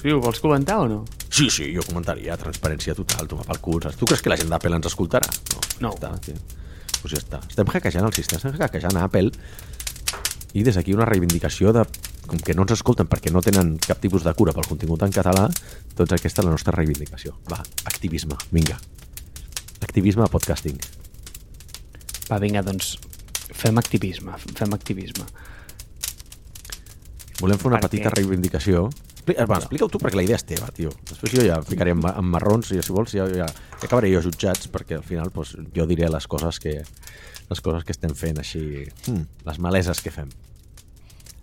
Criu, vols comentar o no? Sí, sí, jo comentaria, transparència total, toma pel cul. Tu creus que la gent d'Apple ens escoltarà? No. Ja està, sí. Pues ja està. Estem hackejant el sistema, estem hackejant a Apple i des d'aquí una reivindicació de com que no ens escolten perquè no tenen cap tipus de cura pel contingut en català, doncs aquesta és la nostra reivindicació. Va, activisme, vinga. Activisme a podcasting. Va, vinga, doncs fem activisme, fem activisme. Volem fer una Per petita reivindicació. Expli- eh, Va, explica-ho tu perquè la idea és teva, tio. Després jo ja ficaré en, en marrons i si vols ja, ja, ja acabaré jo jutjats perquè al final doncs, jo diré les coses que les coses que estem fent així, hmm, les maleses que fem.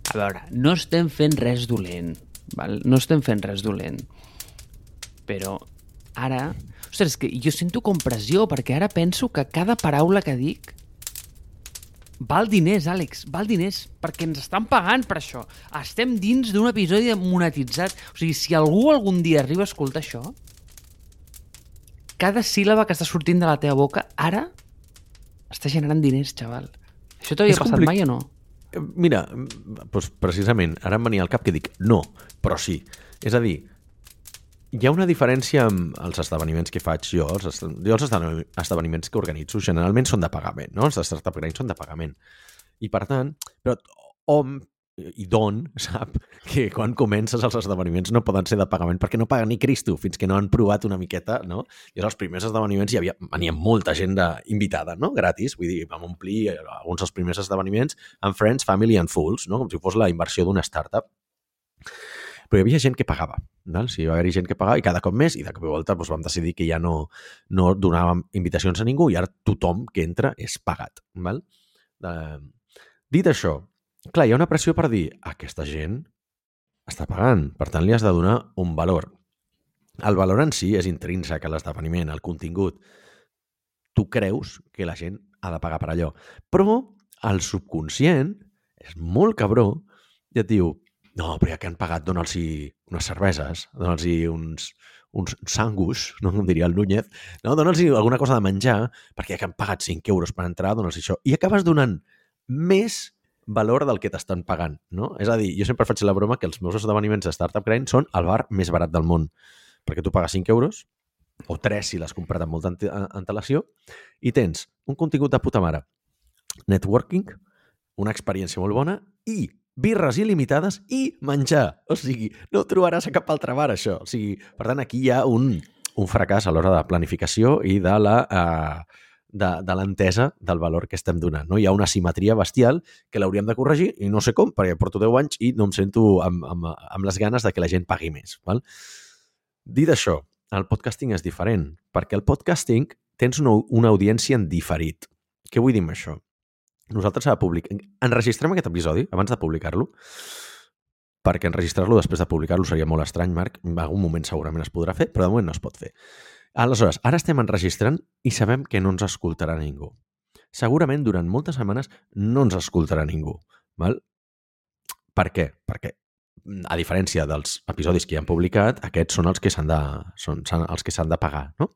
A veure, no estem fent res dolent, val? no estem fent res dolent. Però ara... Ostres, és que jo sento com pressió, perquè ara penso que cada paraula que dic val diners, Àlex, val diners, perquè ens estan pagant per això. Estem dins d'un episodi monetitzat. O sigui, si algú algun dia arriba a escoltar això, cada síl·laba que està sortint de la teva boca ara està generant diners, xaval. Això t'havia passat complic- mai o no? Mira, doncs precisament, ara em venia al cap que dic no, però sí. És a dir, hi ha una diferència amb els esdeveniments que faig jo. Els, jo els esdeveni- esdeveniments que organitzo generalment són de pagament, no? Els Startup Grind són de pagament. I per tant, però hom i Don sap que quan comences els esdeveniments no poden ser de pagament perquè no paguen ni Cristo fins que no han provat una miqueta, no? I als primers esdeveniments hi havia, venia molta gent de, invitada, no? Gratis, vull dir, vam omplir eh, alguns dels primers esdeveniments amb Friends, Family and Fools, no? Com si fos la inversió d'una startup però hi havia gent que pagava. Val? O sigui, va haver-hi gent que pagava i cada cop més, i de cop i volta doncs, vam decidir que ja no, no donàvem invitacions a ningú i ara tothom que entra és pagat. Val? Eh, dit això, clar, hi ha una pressió per dir aquesta gent està pagant, per tant li has de donar un valor. El valor en si és intrínsec a l'esdeveniment, al contingut. Tu creus que la gent ha de pagar per allò. Però el subconscient és molt cabró i et diu no, però ja que han pagat, dona'ls unes cerveses, dona'ls uns, uns sangus, no com diria el Núñez, no? dona'ls alguna cosa de menjar, perquè ja que han pagat 5 euros per entrar, dona'ls això. I acabes donant més valor del que t'estan pagant, no? És a dir, jo sempre faig la broma que els meus esdeveniments de Startup Grind són el bar més barat del món, perquè tu pagues 5 euros, o 3 si l'has comprat amb molta ante- antelació, i tens un contingut de puta mare, networking, una experiència molt bona i birres il·limitades i menjar. O sigui, no trobaràs a cap altre bar, això. O sigui, per tant, aquí hi ha un, un fracàs a l'hora de planificació i de la... Eh, de, de l'entesa del valor que estem donant. No? Hi ha una simetria bestial que l'hauríem de corregir i no sé com, perquè porto 10 anys i no em sento amb, amb, amb les ganes de que la gent pagui més. Val? Dit això, el podcasting és diferent, perquè el podcasting tens una, una audiència en diferit. Què vull dir amb això? Nosaltres a publicar... Enregistrem aquest episodi abans de publicar-lo, perquè enregistrar-lo després de publicar-lo seria molt estrany, Marc. En algun moment segurament es podrà fer, però de moment no es pot fer. Aleshores, ara estem enregistrant i sabem que no ens escoltarà ningú. Segurament durant moltes setmanes no ens escoltarà ningú. Val? Per què? Perquè a diferència dels episodis que ja han publicat, aquests són els que s'han de, són, són els que s'han de pagar, no?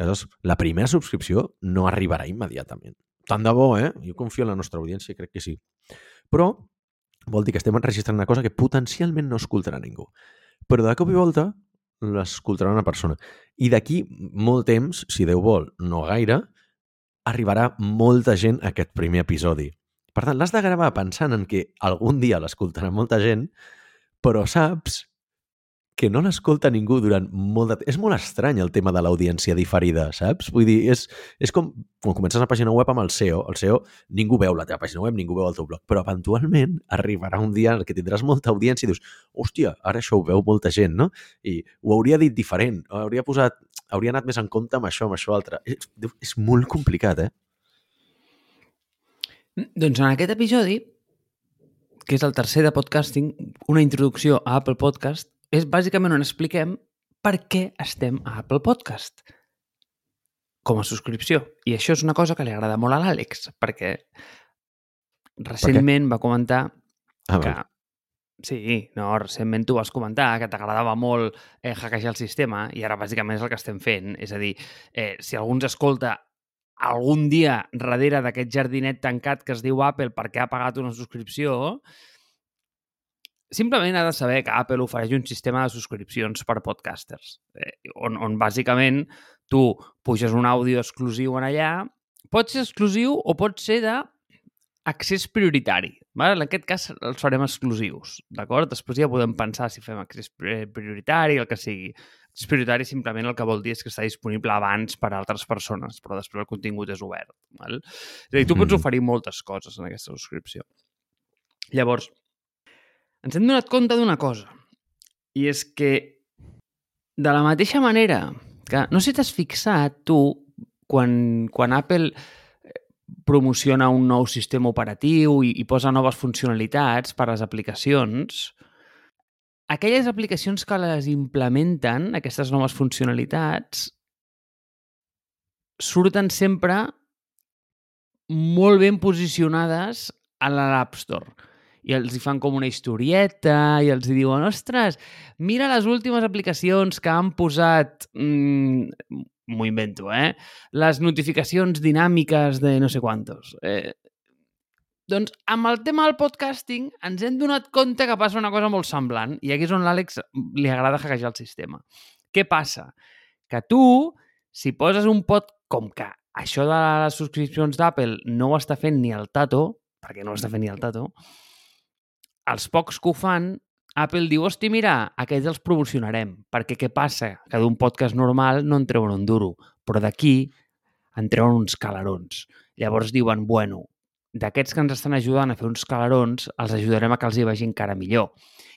Llavors, la primera subscripció no arribarà immediatament. Tant de bo, eh? Jo confio en la nostra audiència, crec que sí. Però vol dir que estem enregistrant una cosa que potencialment no escoltarà ningú. Però de cop i volta l'escoltarà una persona. I d'aquí molt temps, si Déu vol, no gaire, arribarà molta gent a aquest primer episodi. Per tant, l'has de gravar pensant en que algun dia l'escoltarà molta gent, però saps que no l'escolta ningú durant molt de temps. És molt estrany el tema de l'audiència diferida, saps? Vull dir, és, és com quan comences una pàgina web amb el SEO. El SEO, ningú veu la teva pàgina web, ningú veu el teu blog, però eventualment arribarà un dia en què tindràs molta audiència i dius, hòstia, ara això ho veu molta gent, no? I ho hauria dit diferent, hauria posat hauria anat més en compte amb això, amb això altre. És, és molt complicat, eh? Doncs en aquest episodi, que és el tercer de podcasting, una introducció a Apple Podcast, és bàsicament on expliquem per què estem a Apple Podcast com a subscripció. I això és una cosa que li agrada molt a l'Àlex, perquè recentment va comentar Ah, que... val. Sí, no, recentment tu vas comentar que t'agradava molt eh, hackejar el sistema i ara bàsicament és el que estem fent. És a dir, eh, si algú ens escolta algun dia darrere d'aquest jardinet tancat que es diu Apple perquè ha pagat una subscripció, simplement ha de saber que Apple ofereix un sistema de subscripcions per podcasters, eh, on, on bàsicament tu puges un àudio exclusiu en allà, pot ser exclusiu o pot ser de accés prioritari. Val? En aquest cas els farem exclusius, d'acord? Després ja podem pensar si fem accés prioritari, el que sigui. Accés prioritari simplement el que vol dir és que està disponible abans per a altres persones, però després el contingut és obert. Val? És a dir, tu pots mm-hmm. oferir moltes coses en aquesta subscripció. Llavors, ens hem donat compte d'una cosa, i és que de la mateixa manera que, no sé si t'has fixat tu, quan, quan Apple eh, promociona un nou sistema operatiu i, i posa noves funcionalitats per a les aplicacions, aquelles aplicacions que les implementen, aquestes noves funcionalitats, surten sempre molt ben posicionades a l'App Store i els hi fan com una historieta i els hi diuen, ostres, mira les últimes aplicacions que han posat, mm, m'ho invento, eh? Les notificacions dinàmiques de no sé quantos. Eh, doncs amb el tema del podcasting ens hem donat compte que passa una cosa molt semblant i aquí és on l'Àlex li agrada hackejar el sistema. Què passa? Que tu, si poses un pod com que això de les subscripcions d'Apple no ho està fent ni el Tato, perquè no ho està fent ni el Tato, els pocs que ho fan, Apple diu, hosti, mira, aquests els promocionarem, perquè què passa? Que d'un podcast normal no en treuen un duro, però d'aquí en treuen uns calarons. Llavors diuen, bueno, d'aquests que ens estan ajudant a fer uns calarons, els ajudarem a que els hi vagi encara millor.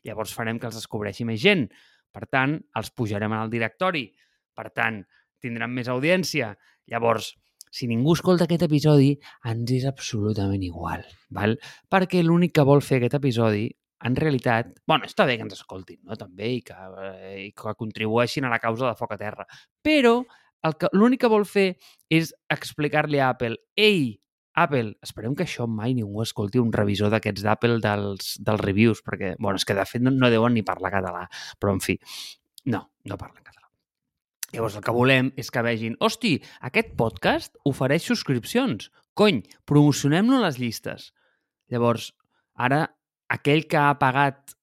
Llavors farem que els descobreixi més gent. Per tant, els pujarem al directori. Per tant, tindran més audiència. Llavors, si ningú escolta aquest episodi, ens és absolutament igual, val? perquè l'únic que vol fer aquest episodi en realitat, bueno, està bé que ens escoltin, no? també, i que, eh, i que contribueixin a la causa de foc a terra, però l'únic que vol fer és explicar-li a Apple, ei, Apple, esperem que això mai ningú escolti un revisor d'aquests d'Apple dels, dels reviews, perquè, bueno, és que de fet no, no deuen ni parlar català, però en fi, no, no parlen català. Llavors, el que volem és que vegin, hosti, aquest podcast ofereix subscripcions. Cony, promocionem-lo a les llistes. Llavors, ara, aquell que ha pagat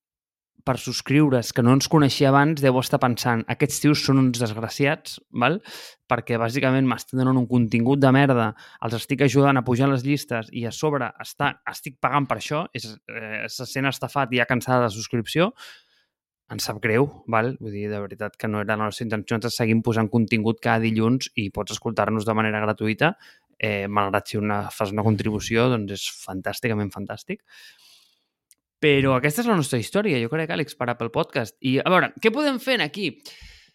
per subscriure's, que no ens coneixia abans, deu estar pensant, aquests tios són uns desgraciats, val? perquè bàsicament m'estan donant un contingut de merda, els estic ajudant a pujar les llistes i a sobre està, estic pagant per això, és, eh, se sent estafat i ja cansada de subscripció, ens sap greu, val? Vull dir, de veritat que no era la nostra intenció, ens seguim posant contingut cada dilluns i pots escoltar-nos de manera gratuïta, eh, malgrat si una, fas una contribució, doncs és fantàsticament fantàstic. Però aquesta és la nostra història, jo crec, Àlex, per Apple Podcast. I, a veure, què podem fer aquí?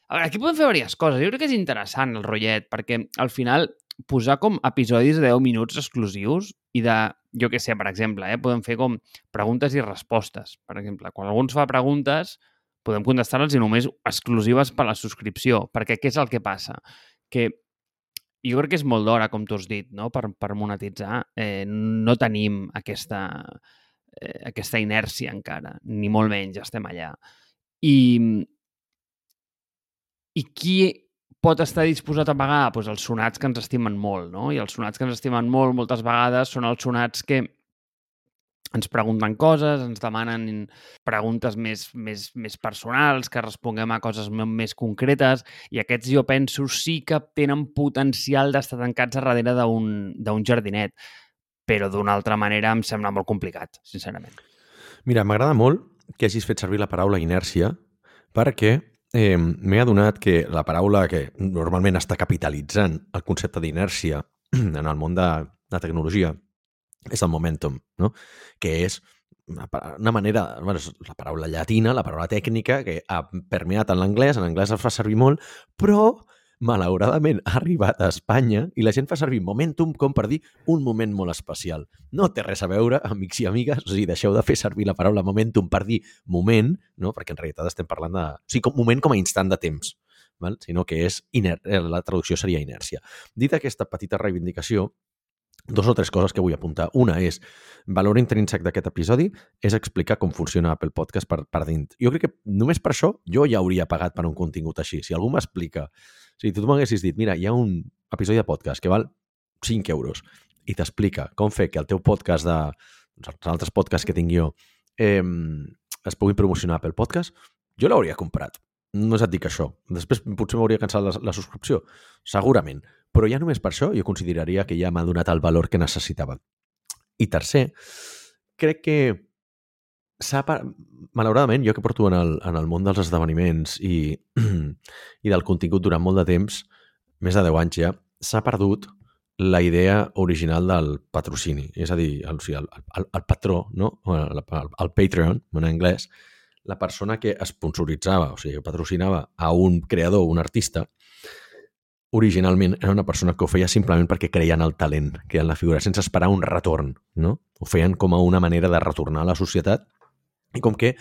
A veure, aquí podem fer diverses coses. Jo crec que és interessant el rotllet, perquè al final posar com episodis de 10 minuts exclusius i de, jo què sé, per exemple, eh, podem fer com preguntes i respostes. Per exemple, quan algú ens fa preguntes, podem contestar-les i només exclusives per la subscripció, perquè què és el que passa? Que jo crec que és molt d'hora, com tu has dit, no? per, per monetitzar. Eh, no tenim aquesta, eh, aquesta inèrcia encara, ni molt menys, estem allà. I, i qui pot estar disposat a pagar? Pues els sonats que ens estimen molt, no? I els sonats que ens estimen molt, moltes vegades, són els sonats que ens pregunten coses, ens demanen preguntes més, més, més personals, que responguem a coses més concretes, i aquests jo penso sí que tenen potencial d'estar tancats a darrere d'un jardinet, però d'una altra manera em sembla molt complicat, sincerament. Mira, m'agrada molt que hagis fet servir la paraula inèrcia perquè eh, m'he adonat que la paraula que normalment està capitalitzant el concepte d'inèrcia en el món de la tecnologia és el momentum, no? que és una manera, bueno, és la paraula llatina, la paraula tècnica, que ha permeat en l'anglès, en anglès es fa servir molt, però malauradament ha arribat a Espanya i la gent fa servir momentum com per dir un moment molt especial. No té res a veure, amics i amigues, o sigui, deixeu de fer servir la paraula momentum per dir moment, no? perquè en realitat estem parlant de... O sigui, com, moment com a instant de temps, val? sinó que és iner... la traducció seria inèrcia. Dit aquesta petita reivindicació, dos o tres coses que vull apuntar. Una és, valor intrínsec d'aquest episodi és explicar com funciona Apple Podcast per, per dins. Jo crec que només per això jo ja hauria pagat per un contingut així. Si algú m'explica, si tu m'haguessis dit, mira, hi ha un episodi de podcast que val 5 euros i t'explica com fer que el teu podcast de els altres podcasts que tinc jo eh, es puguin promocionar pel podcast, jo l'hauria comprat. No és et dic això. Després potser m'hauria cansat la, la subscripció. Segurament. Però ja només per això jo consideraria que ja m'ha donat el valor que necessitava. I tercer, crec que s'ha... Malauradament, jo que porto en el, en el món dels esdeveniments i, i del contingut durant molt de temps, més de 10 anys ja, s'ha perdut la idea original del patrocini. És a dir, el, el, el, el patró, no? el, el, el Patreon, en anglès, la persona que sponsoritzava, o sigui, patrocinava a un creador, un artista, originalment era una persona que ho feia simplement perquè creien el talent, que en la figura, sense esperar un retorn, no? Ho feien com a una manera de retornar a la societat i com que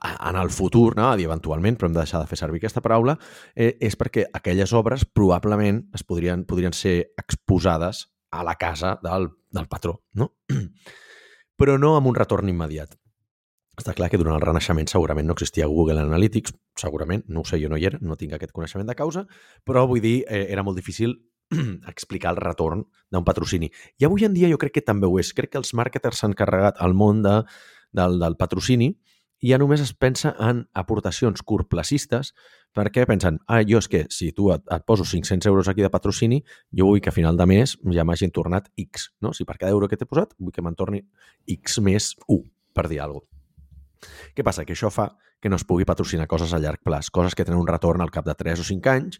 en el futur, no? dir eventualment, però hem de deixar de fer servir aquesta paraula, eh, és perquè aquelles obres probablement es podrien, podrien ser exposades a la casa del, del patró, no? però no amb un retorn immediat. Està clar que durant el Renaixement segurament no existia Google Analytics, segurament, no ho sé, jo no hi era, no tinc aquest coneixement de causa, però vull dir, eh, era molt difícil explicar el retorn d'un patrocini. I avui en dia jo crec que també ho és. Crec que els marketers s'han carregat al món de, del, del patrocini i ja només es pensa en aportacions curtplacistes perquè pensen, ah, jo és que si tu et, et poso 500 euros aquí de patrocini, jo vull que a final de mes ja m'hagin tornat X, no? Si per cada euro que t'he posat vull que me'n torni X més 1, per dir alguna cosa. Què passa? Que això fa que no es pugui patrocinar coses a llarg plaç, coses que tenen un retorn al cap de 3 o 5 anys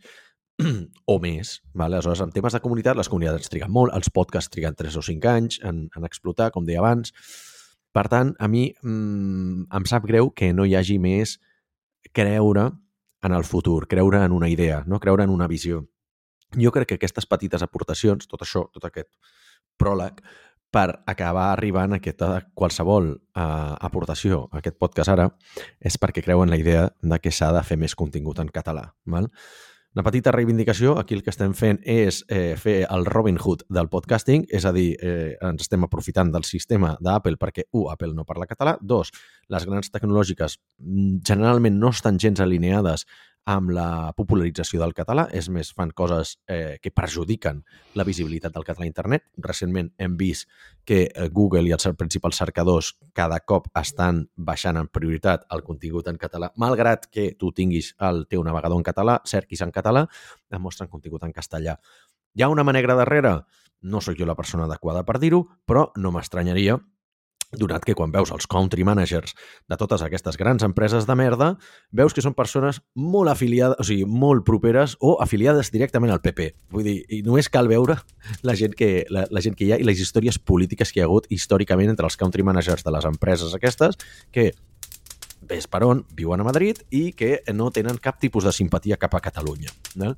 o més. Vale? Aleshores, en temes de comunitat, les comunitats triguen molt, els podcasts triguen 3 o 5 anys en, en explotar, com deia abans. Per tant, a mi mmm, em sap greu que no hi hagi més creure en el futur, creure en una idea, no creure en una visió. Jo crec que aquestes petites aportacions, tot això, tot aquest pròleg, per acabar arribant a aquesta qualsevol uh, aportació a aquest podcast ara és perquè creuen la idea de que s'ha de fer més contingut en català. Val? Una petita reivindicació, aquí el que estem fent és eh, fer el Robin Hood del podcasting, és a dir, eh, ens estem aprofitant del sistema d'Apple perquè, un, Apple no parla català, dos, les grans tecnològiques mm, generalment no estan gens alineades amb la popularització del català, és més, fan coses eh, que perjudiquen la visibilitat del català a internet. Recentment hem vist que eh, Google i els principals cercadors cada cop estan baixant en prioritat el contingut en català, malgrat que tu tinguis el teu navegador en català, cerquis en català, et mostren contingut en castellà. Hi ha una mà negra darrere? No sóc jo la persona adequada per dir-ho, però no m'estranyaria donat que quan veus els country managers de totes aquestes grans empreses de merda, veus que són persones molt afiliades, o sigui, molt properes o afiliades directament al PP. Vull dir, i només cal veure la gent que, la, la gent que hi ha i les històries polítiques que hi ha hagut històricament entre els country managers de les empreses aquestes que ves per on, viuen a Madrid i que no tenen cap tipus de simpatia cap a Catalunya. No?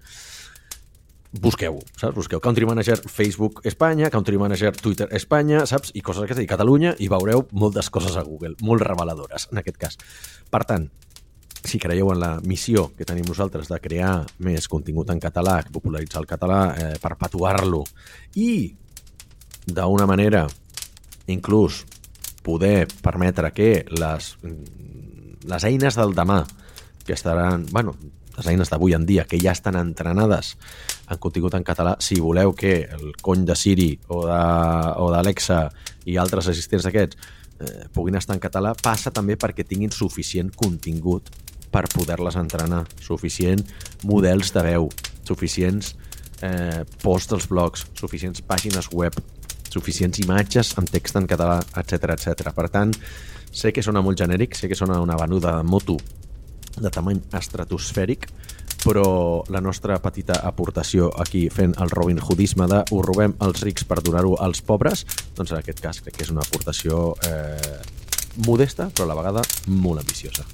Busqueu, saps? Busqueu Country Manager Facebook Espanya, Country Manager Twitter Espanya, saps? I coses d'aquestes, i Catalunya, i veureu moltes coses a Google, molt reveladores, en aquest cas. Per tant, si creieu en la missió que tenim nosaltres de crear més contingut en català, popularitzar el català, eh, perpetuar-lo i, d'una manera, inclús poder permetre que les, les eines del demà que estaran, bueno, les eines d'avui en dia, que ja estan entrenades en contingut en català, si voleu que el cony de Siri o d'Alexa i altres assistents d'aquests eh, puguin estar en català, passa també perquè tinguin suficient contingut per poder-les entrenar, suficient models de veu, suficients eh, posts dels blogs, suficients pàgines web, suficients imatges amb text en català, etc etc. Per tant, sé que sona molt genèric, sé que sona una venuda de moto de tamany estratosfèric, però la nostra petita aportació aquí fent el Robin Hoodisme de ho robem als rics per donar-ho als pobres, doncs en aquest cas crec que és una aportació eh, modesta, però a la vegada molt ambiciosa.